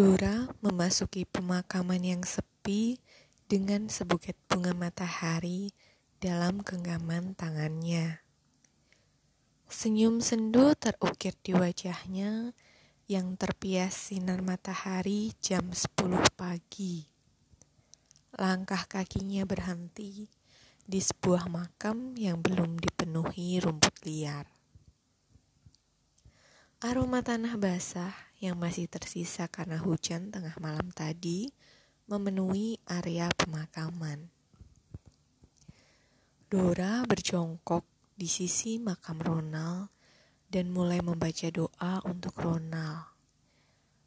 Dora memasuki pemakaman yang sepi dengan sebuket bunga matahari dalam genggaman tangannya. Senyum sendu terukir di wajahnya yang terpias sinar matahari jam 10 pagi. Langkah kakinya berhenti di sebuah makam yang belum dipenuhi rumput liar. Aroma tanah basah yang masih tersisa karena hujan tengah malam tadi memenuhi area pemakaman. Dora berjongkok di sisi makam Ronald dan mulai membaca doa untuk Ronald.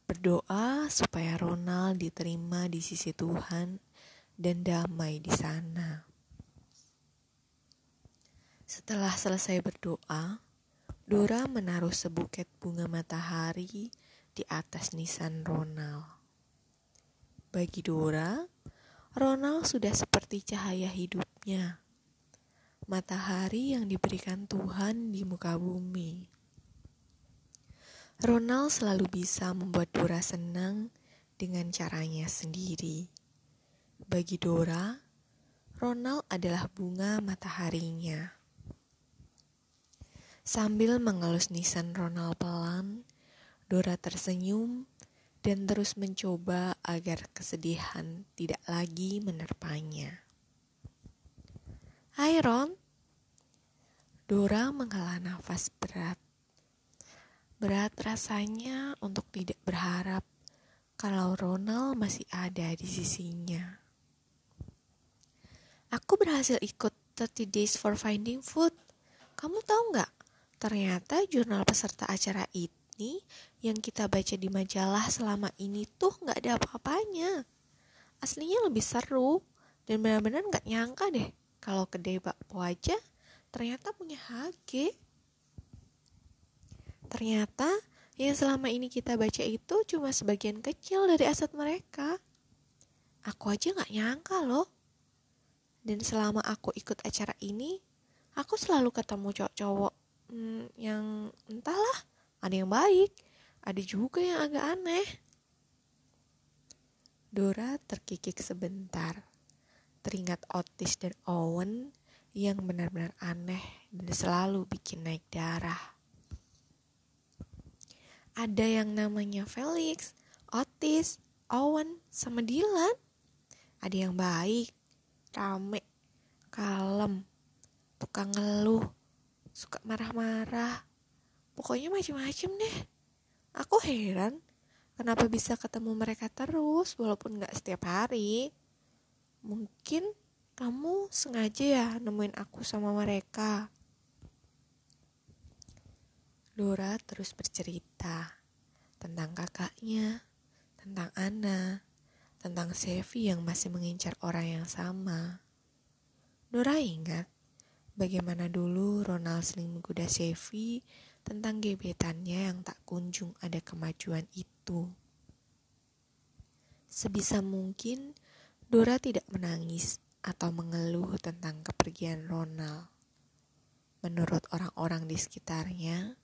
Berdoa supaya Ronald diterima di sisi Tuhan dan damai di sana. Setelah selesai berdoa, Dora menaruh sebuket bunga matahari di atas nisan Ronald. Bagi Dora, Ronald sudah seperti cahaya hidupnya, matahari yang diberikan Tuhan di muka bumi. Ronald selalu bisa membuat Dora senang dengan caranya sendiri. Bagi Dora, Ronald adalah bunga mataharinya. Sambil mengelus nisan Ronald pelan, Dora tersenyum dan terus mencoba agar kesedihan tidak lagi menerpanya. Hai Ron. Dora menghela nafas berat. Berat rasanya untuk tidak berharap kalau Ronald masih ada di sisinya. Aku berhasil ikut 30 Days for Finding Food. Kamu tahu nggak? Ternyata jurnal peserta acara ini yang kita baca di majalah selama ini tuh nggak ada apa-apanya. Aslinya lebih seru dan benar-benar nggak nyangka deh kalau kedai bakpo aja ternyata punya HG. Ternyata yang selama ini kita baca itu cuma sebagian kecil dari aset mereka. Aku aja nggak nyangka loh. Dan selama aku ikut acara ini, aku selalu ketemu cowok-cowok hmm, yang entahlah ada yang baik, ada juga yang agak aneh. Dora terkikik sebentar, teringat Otis dan Owen yang benar-benar aneh dan selalu bikin naik darah. Ada yang namanya Felix, Otis, Owen, sama Dylan. Ada yang baik, rame, kalem, tukang ngeluh, suka marah-marah, Pokoknya macam-macam deh. Heran kenapa bisa ketemu mereka terus walaupun gak setiap hari. Mungkin kamu sengaja ya nemuin aku sama mereka. Dora terus bercerita tentang kakaknya, tentang Ana, tentang Sevi yang masih mengincar orang yang sama. Dora ingat bagaimana dulu Ronald sering menggoda Sevi tentang gebetannya yang tak kunjung ada kemajuan itu. Sebisa mungkin, Dora tidak menangis atau mengeluh tentang kepergian Ronald. Menurut orang-orang di sekitarnya,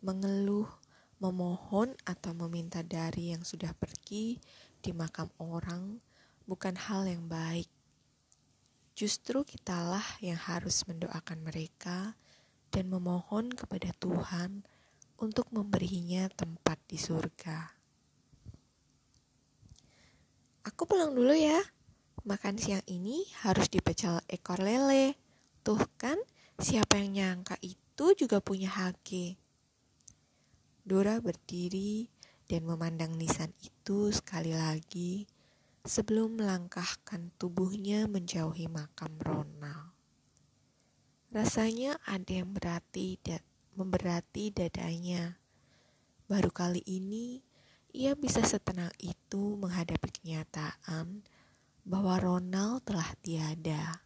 mengeluh, memohon, atau meminta dari yang sudah pergi di makam orang bukan hal yang baik. Justru kitalah yang harus mendoakan mereka dan memohon kepada Tuhan untuk memberinya tempat di surga. Aku pulang dulu ya. Makan siang ini harus dipecel ekor lele. Tuh kan, siapa yang nyangka itu juga punya hake. Dora berdiri dan memandang nisan itu sekali lagi sebelum melangkahkan tubuhnya menjauhi makam Ronald. Rasanya ada yang berarti dan memberati dadanya. Baru kali ini ia bisa setenang itu menghadapi kenyataan bahwa Ronald telah tiada.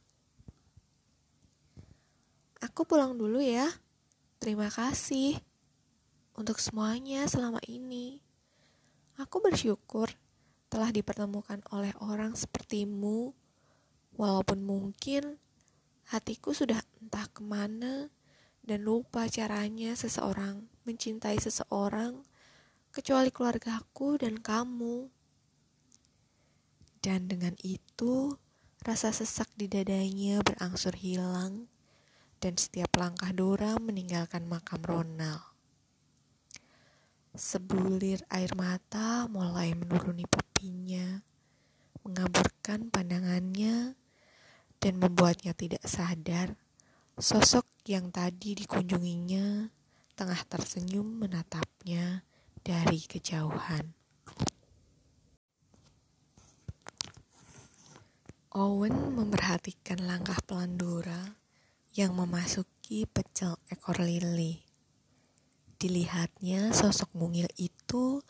Aku pulang dulu ya. Terima kasih untuk semuanya selama ini. Aku bersyukur telah dipertemukan oleh orang sepertimu, walaupun mungkin hatiku sudah entah ke mana dan lupa caranya seseorang mencintai seseorang kecuali keluargaku dan kamu. Dan dengan itu, rasa sesak di dadanya berangsur hilang, dan setiap langkah Dora meninggalkan makam Ronald. Sebulir air mata mulai menuruni pipinya, mengaburkan pandangannya, dan membuatnya tidak sadar sosok yang tadi dikunjunginya tengah tersenyum menatapnya dari kejauhan. Owen memperhatikan langkah Pelandora yang memasuki pecel ekor lili. Dilihatnya sosok mungil itu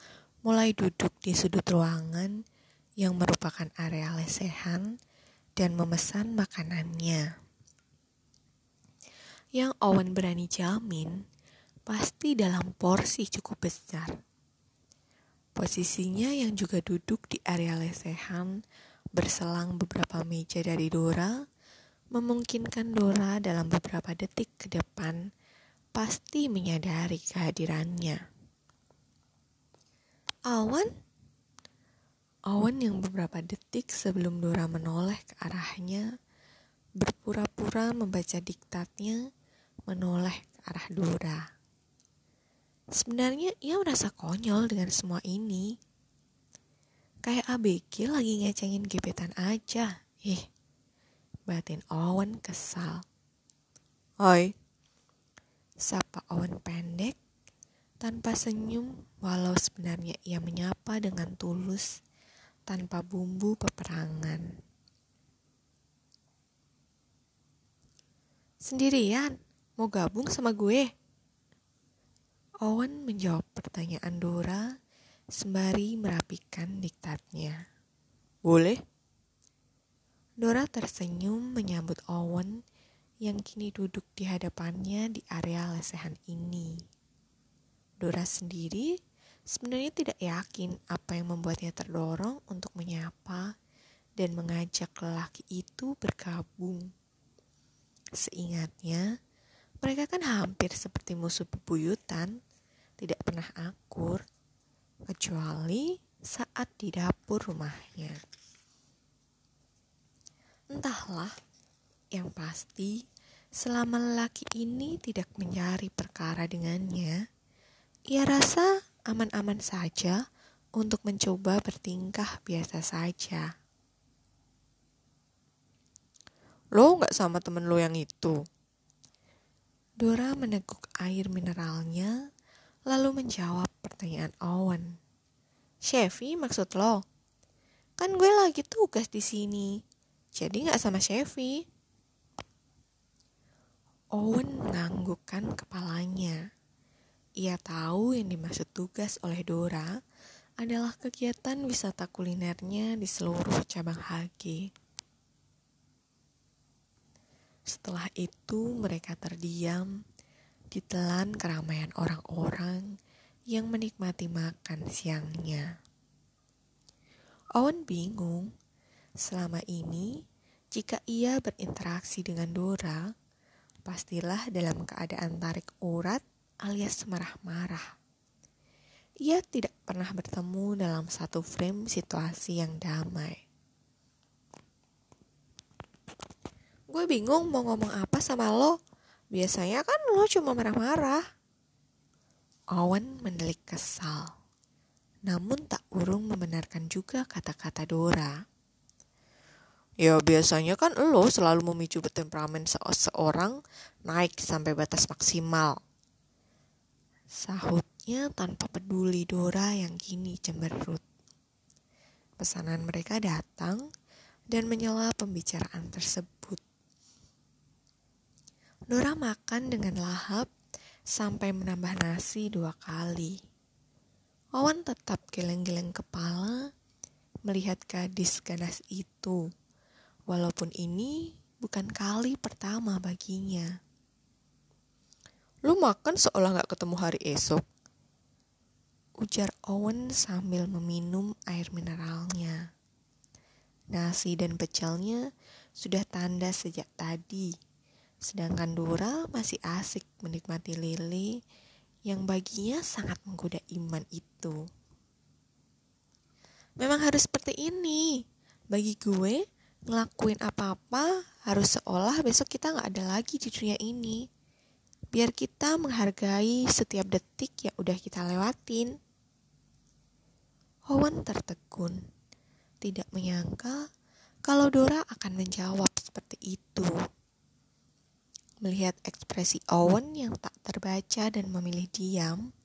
mulai duduk di sudut ruangan yang merupakan area lesehan dan memesan makanannya. Yang Owen berani jamin pasti dalam porsi cukup besar. Posisinya yang juga duduk di area lesehan Berselang beberapa meja dari Dora, memungkinkan Dora dalam beberapa detik ke depan pasti menyadari kehadirannya. Awan? Awan yang beberapa detik sebelum Dora menoleh ke arahnya, berpura-pura membaca diktatnya, menoleh ke arah Dora. Sebenarnya ia merasa konyol dengan semua ini Kayak ABG lagi ngecengin gebetan aja. Ih, batin Owen kesal. Oi, sapa Owen pendek, tanpa senyum walau sebenarnya ia menyapa dengan tulus, tanpa bumbu peperangan. Sendirian, mau gabung sama gue? Owen menjawab pertanyaan Dora sembari merapikan diktatnya. Boleh? Dora tersenyum menyambut Owen yang kini duduk di hadapannya di area lesehan ini. Dora sendiri sebenarnya tidak yakin apa yang membuatnya terdorong untuk menyapa dan mengajak lelaki itu bergabung. Seingatnya, mereka kan hampir seperti musuh bebuyutan, tidak pernah akur, kecuali saat di dapur rumahnya. Entahlah, yang pasti selama lelaki ini tidak mencari perkara dengannya, ia rasa aman-aman saja untuk mencoba bertingkah biasa saja. Lo nggak sama temen lo yang itu? Dora meneguk air mineralnya lalu menjawab pertanyaan Owen. Chevy maksud lo? Kan gue lagi tugas di sini, jadi nggak sama Chevy. Owen menganggukkan kepalanya. Ia tahu yang dimaksud tugas oleh Dora adalah kegiatan wisata kulinernya di seluruh cabang HG. Setelah itu mereka terdiam ditelan keramaian orang-orang yang menikmati makan siangnya. Owen bingung, selama ini jika ia berinteraksi dengan Dora, pastilah dalam keadaan tarik urat alias marah-marah. Ia tidak pernah bertemu dalam satu frame situasi yang damai. Gue bingung mau ngomong apa sama lo, Biasanya kan lo cuma marah-marah. Owen mendelik kesal. Namun tak urung membenarkan juga kata-kata Dora. Ya biasanya kan lo selalu memicu temperamen seseorang naik sampai batas maksimal. Sahutnya tanpa peduli Dora yang kini cemberut. Pesanan mereka datang dan menyela pembicaraan tersebut. Dora makan dengan lahap sampai menambah nasi dua kali. Owen tetap geleng-geleng kepala melihat gadis ganas itu, walaupun ini bukan kali pertama baginya. Lu makan seolah gak ketemu hari esok. Ujar Owen sambil meminum air mineralnya. Nasi dan pecelnya sudah tanda sejak tadi Sedangkan Dora masih asik menikmati lili yang baginya sangat menggoda iman itu. Memang harus seperti ini. Bagi gue, ngelakuin apa-apa harus seolah besok kita nggak ada lagi di dunia ini. Biar kita menghargai setiap detik yang udah kita lewatin. Owen tertegun, tidak menyangka kalau Dora akan menjawab seperti itu. Melihat ekspresi Owen yang tak terbaca dan memilih diam,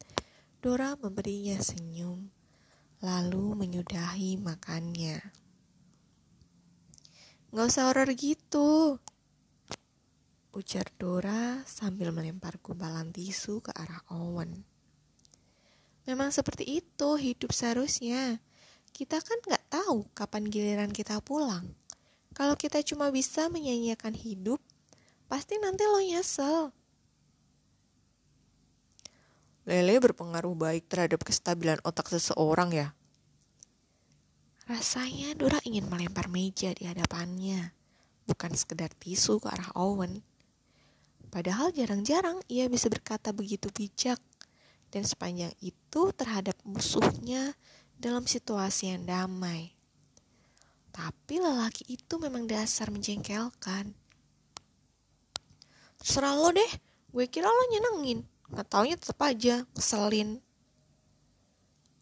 Dora memberinya senyum, lalu menyudahi makannya. Gak usah horor gitu, ujar Dora sambil melempar gumpalan tisu ke arah Owen. Memang seperti itu hidup seharusnya. Kita kan gak tahu kapan giliran kita pulang. Kalau kita cuma bisa menyanyiakan hidup, pasti nanti lo nyesel. Lele berpengaruh baik terhadap kestabilan otak seseorang ya. Rasanya Dora ingin melempar meja di hadapannya, bukan sekedar tisu ke arah Owen. Padahal jarang-jarang ia bisa berkata begitu bijak dan sepanjang itu terhadap musuhnya dalam situasi yang damai. Tapi lelaki itu memang dasar menjengkelkan. Terserah lo deh, gue kira lo nyenengin. Gak taunya tetap aja, keselin.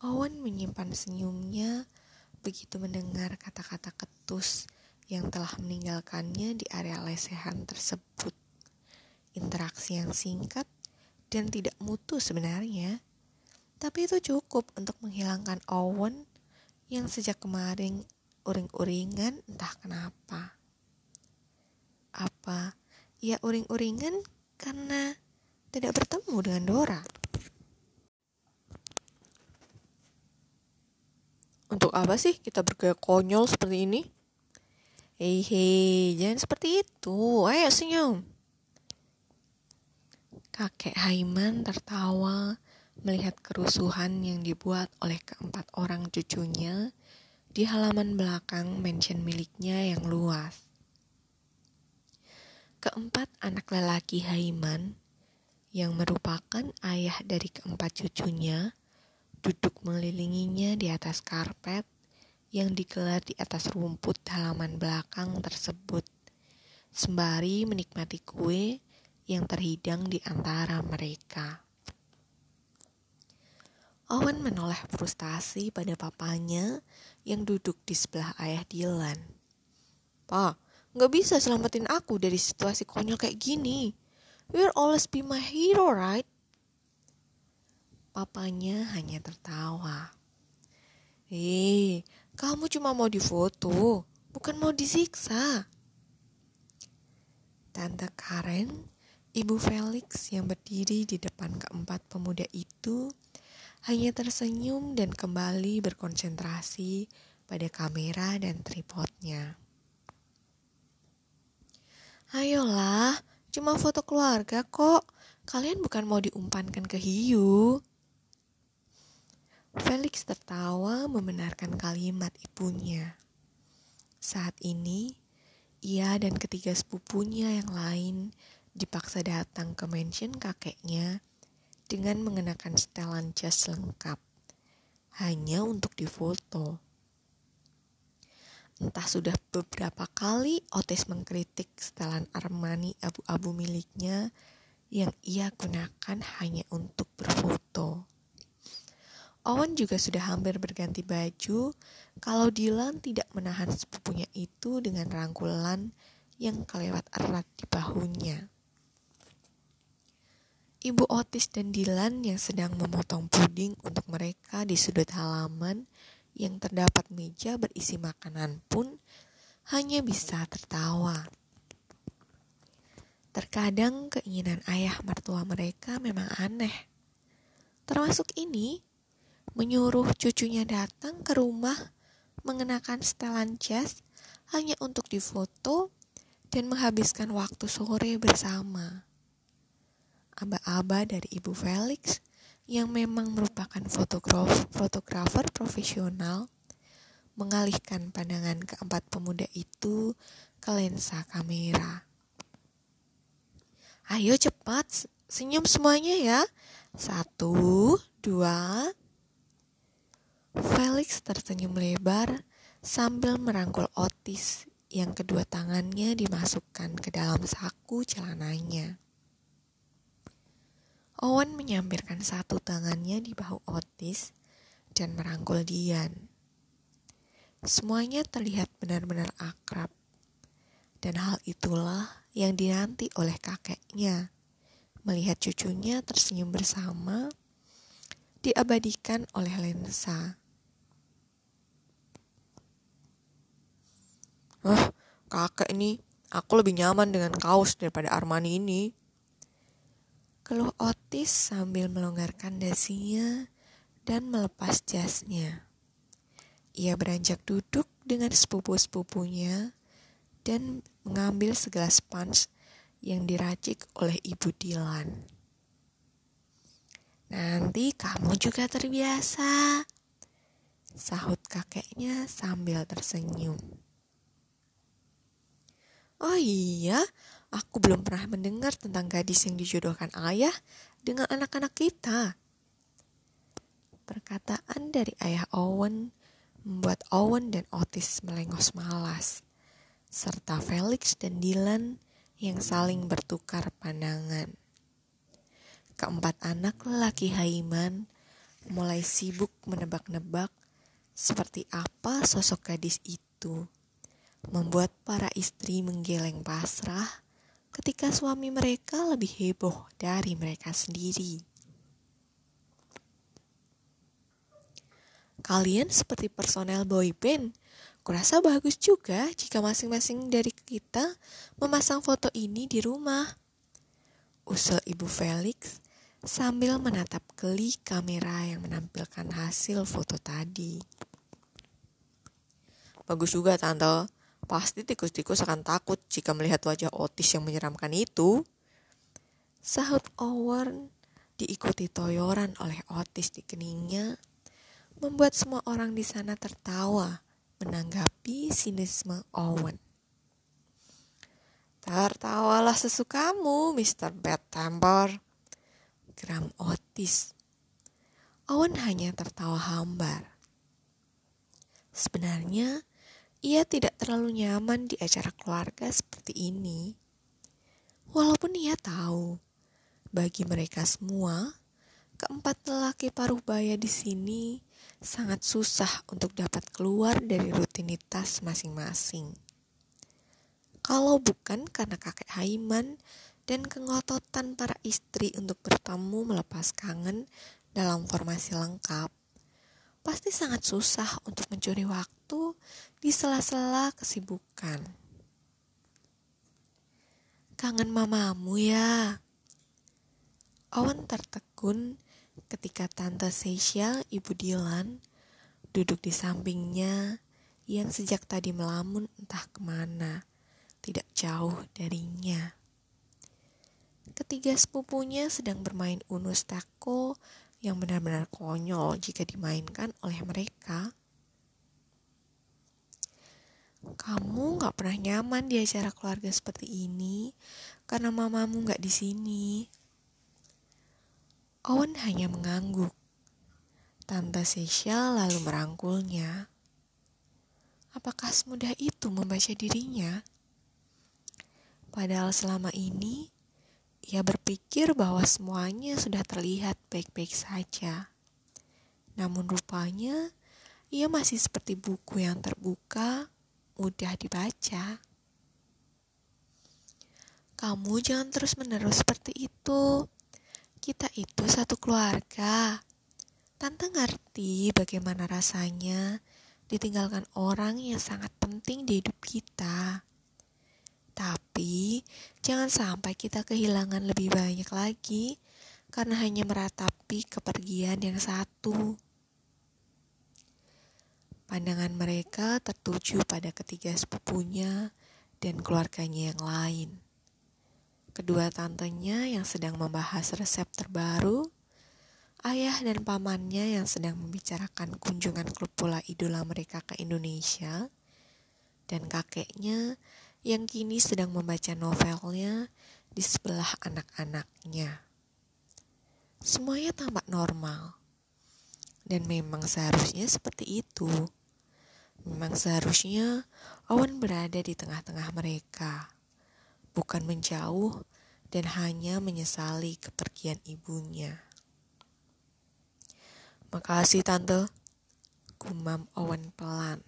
Owen menyimpan senyumnya begitu mendengar kata-kata ketus yang telah meninggalkannya di area lesehan tersebut. Interaksi yang singkat dan tidak mutu sebenarnya, tapi itu cukup untuk menghilangkan Owen yang sejak kemarin uring-uringan entah kenapa. Apa ia uring-uringan karena tidak bertemu dengan Dora? Untuk apa sih kita bergaya konyol seperti ini? Hei hei, jangan seperti itu. Ayo senyum. Kakek Haiman tertawa melihat kerusuhan yang dibuat oleh keempat orang cucunya di halaman belakang mansion miliknya yang luas. Keempat anak lelaki Haiman yang merupakan ayah dari keempat cucunya duduk mengelilinginya di atas karpet yang digelar di atas rumput halaman belakang tersebut, sembari menikmati kue yang terhidang di antara mereka. Owen menoleh frustasi pada papanya yang duduk di sebelah ayah Dylan. Pa, gak bisa selamatin aku dari situasi konyol kayak gini. You'll always be my hero, right? Papanya hanya tertawa. Hei, kamu cuma mau difoto, bukan mau disiksa. Tante Karen Ibu Felix yang berdiri di depan keempat pemuda itu hanya tersenyum dan kembali berkonsentrasi pada kamera dan tripodnya. Ayolah, cuma foto keluarga kok. Kalian bukan mau diumpankan ke hiu. Felix tertawa membenarkan kalimat ibunya. Saat ini, ia dan ketiga sepupunya yang lain dipaksa datang ke mansion kakeknya dengan mengenakan setelan jas lengkap, hanya untuk difoto. Entah sudah beberapa kali Otis mengkritik setelan Armani abu-abu miliknya yang ia gunakan hanya untuk berfoto. Owen juga sudah hampir berganti baju kalau Dylan tidak menahan sepupunya itu dengan rangkulan yang kelewat erat di bahunya. Ibu Otis dan Dylan yang sedang memotong puding untuk mereka di sudut halaman yang terdapat meja berisi makanan pun hanya bisa tertawa. Terkadang keinginan ayah mertua mereka memang aneh. Termasuk ini, menyuruh cucunya datang ke rumah mengenakan setelan jas hanya untuk difoto dan menghabiskan waktu sore bersama aba-aba dari Ibu Felix yang memang merupakan fotografer, profesional mengalihkan pandangan keempat pemuda itu ke lensa kamera. Ayo cepat, senyum semuanya ya. Satu, dua. Felix tersenyum lebar sambil merangkul Otis yang kedua tangannya dimasukkan ke dalam saku celananya. Owen menyampirkan satu tangannya di bahu Otis dan merangkul Dian. Semuanya terlihat benar-benar akrab. Dan hal itulah yang dinanti oleh kakeknya. Melihat cucunya tersenyum bersama, diabadikan oleh lensa. Oh, kakek ini, aku lebih nyaman dengan kaos daripada Armani ini. Keluh Otis sambil melonggarkan dasinya dan melepas jasnya. Ia beranjak duduk dengan sepupu-sepupunya dan mengambil segelas punch yang diracik oleh Ibu Dilan. Nanti kamu juga terbiasa, sahut kakeknya sambil tersenyum. Oh iya, aku belum pernah mendengar tentang gadis yang dijodohkan ayah dengan anak-anak kita. Perkataan dari ayah Owen membuat Owen dan Otis melengos malas, serta Felix dan Dylan yang saling bertukar pandangan. Keempat anak lelaki Haiman mulai sibuk menebak-nebak seperti apa sosok gadis itu membuat para istri menggeleng pasrah ketika suami mereka lebih heboh dari mereka sendiri. Kalian seperti personel boy band. Kurasa bagus juga jika masing-masing dari kita memasang foto ini di rumah. Usul Ibu Felix sambil menatap geli kamera yang menampilkan hasil foto tadi. Bagus juga, Tante. Pasti tikus-tikus akan takut jika melihat wajah Otis yang menyeramkan itu. Sahut Owen diikuti toyoran oleh Otis di keningnya, membuat semua orang di sana tertawa menanggapi sinisme Owen. Tertawalah sesukamu, Mr. Bad Temper. Geram Otis. Owen hanya tertawa hambar. Sebenarnya, ia tidak terlalu nyaman di acara keluarga seperti ini. Walaupun ia tahu, bagi mereka semua, keempat lelaki paruh baya di sini sangat susah untuk dapat keluar dari rutinitas masing-masing. Kalau bukan karena kakek Haiman dan kengototan para istri untuk bertemu melepas kangen dalam formasi lengkap, pasti sangat susah untuk mencuri waktu di sela-sela kesibukan. Kangen mamamu ya? Owen tertegun ketika Tante Seisha, Ibu Dilan, duduk di sampingnya yang sejak tadi melamun entah ke mana, tidak jauh darinya. Ketiga sepupunya sedang bermain unus tako yang benar-benar konyol jika dimainkan oleh mereka. Kamu gak pernah nyaman di acara keluarga seperti ini karena mamamu gak di sini. Owen hanya mengangguk. Tante Sesha lalu merangkulnya. Apakah semudah itu membaca dirinya? Padahal selama ini ia berpikir bahwa semuanya sudah terlihat baik-baik saja. Namun rupanya ia masih seperti buku yang terbuka, mudah dibaca. Kamu jangan terus-menerus seperti itu. Kita itu satu keluarga. Tante ngerti bagaimana rasanya ditinggalkan orang yang sangat penting di hidup kita. Tapi jangan sampai kita kehilangan lebih banyak lagi karena hanya meratapi kepergian yang satu. Pandangan mereka tertuju pada ketiga sepupunya dan keluarganya yang lain. Kedua tantenya yang sedang membahas resep terbaru, ayah dan pamannya yang sedang membicarakan kunjungan klub bola idola mereka ke Indonesia, dan kakeknya yang kini sedang membaca novelnya di sebelah anak-anaknya. semuanya tampak normal. Dan memang seharusnya seperti itu. Memang seharusnya Owen berada di tengah-tengah mereka, bukan menjauh dan hanya menyesali kepergian ibunya. Makasih tante, gumam Owen pelan.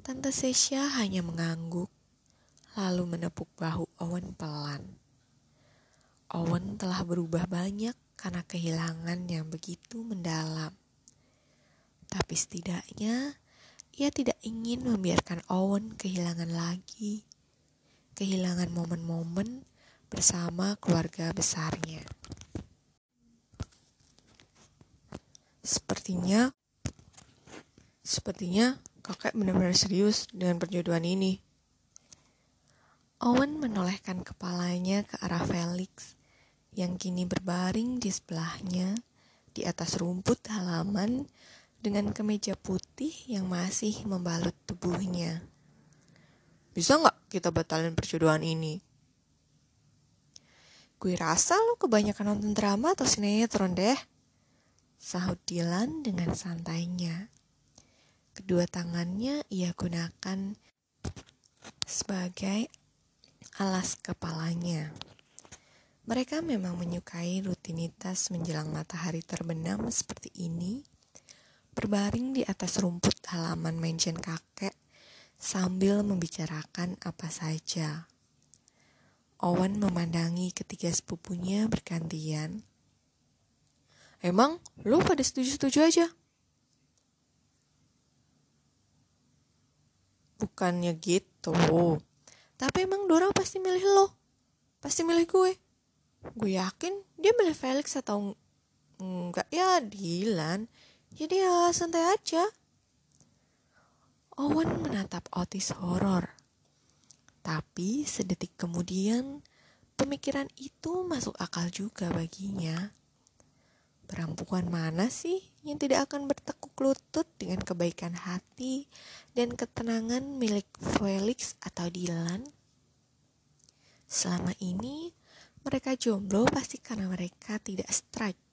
Tante Sesha hanya mengangguk, lalu menepuk bahu Owen pelan. Owen telah berubah banyak karena kehilangan yang begitu mendalam. Tapi setidaknya ia tidak ingin membiarkan Owen kehilangan lagi, kehilangan momen-momen bersama keluarga besarnya. Sepertinya, sepertinya kakek benar-benar serius dengan perjodohan ini. Owen menolehkan kepalanya ke arah Felix yang kini berbaring di sebelahnya di atas rumput halaman dengan kemeja putih yang masih membalut tubuhnya. Bisa nggak kita batalin perjodohan ini? Gue rasa lo kebanyakan nonton drama atau sinetron deh sahut Dylan dengan santainya. Kedua tangannya ia gunakan sebagai alas kepalanya. Mereka memang menyukai rutinitas menjelang matahari terbenam seperti ini, berbaring di atas rumput halaman mansion kakek sambil membicarakan apa saja. Owen memandangi ketiga sepupunya bergantian Emang lu pada setuju-setuju aja? Bukannya gitu. Tapi emang Dora pasti milih lo. Pasti milih gue. Gue yakin dia milih Felix atau enggak ya Dylan. Jadi ya santai aja. Owen menatap Otis horor. Tapi sedetik kemudian, pemikiran itu masuk akal juga baginya. Perempuan mana sih yang tidak akan bertekuk lutut dengan kebaikan hati dan ketenangan milik Felix atau Dylan? Selama ini, mereka jomblo pasti karena mereka tidak strike.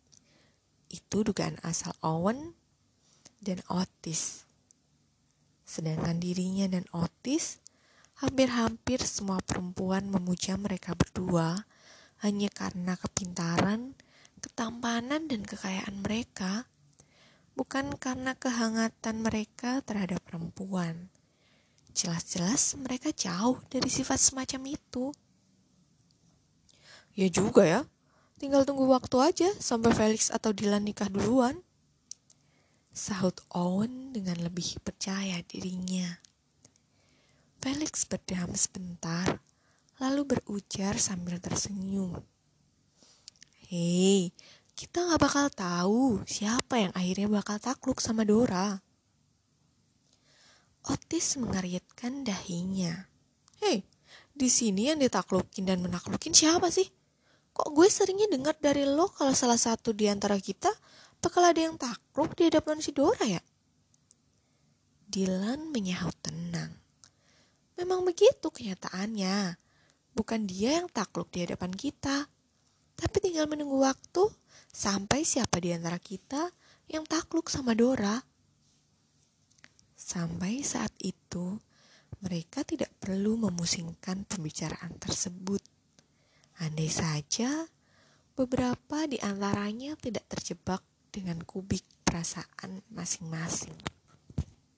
Itu dugaan asal Owen dan Otis. Sedangkan dirinya dan Otis, hampir-hampir semua perempuan memuja mereka berdua hanya karena kepintaran ketampanan dan kekayaan mereka bukan karena kehangatan mereka terhadap perempuan. Jelas-jelas mereka jauh dari sifat semacam itu. Ya juga ya, tinggal tunggu waktu aja sampai Felix atau Dylan nikah duluan. Sahut Owen dengan lebih percaya dirinya. Felix berdiam sebentar, lalu berujar sambil tersenyum. Hei, kita gak bakal tahu siapa yang akhirnya bakal takluk sama Dora. Otis mengaryatkan dahinya. Hei, di sini yang ditaklukin dan menaklukin siapa sih? Kok gue seringnya dengar dari lo kalau salah satu di antara kita bakal ada yang takluk di hadapan si Dora ya? Dylan menyahut tenang. Memang begitu kenyataannya. Bukan dia yang takluk di hadapan kita, tapi tinggal menunggu waktu sampai siapa di antara kita yang takluk sama Dora. Sampai saat itu, mereka tidak perlu memusingkan pembicaraan tersebut. Andai saja beberapa di antaranya tidak terjebak dengan kubik perasaan masing-masing.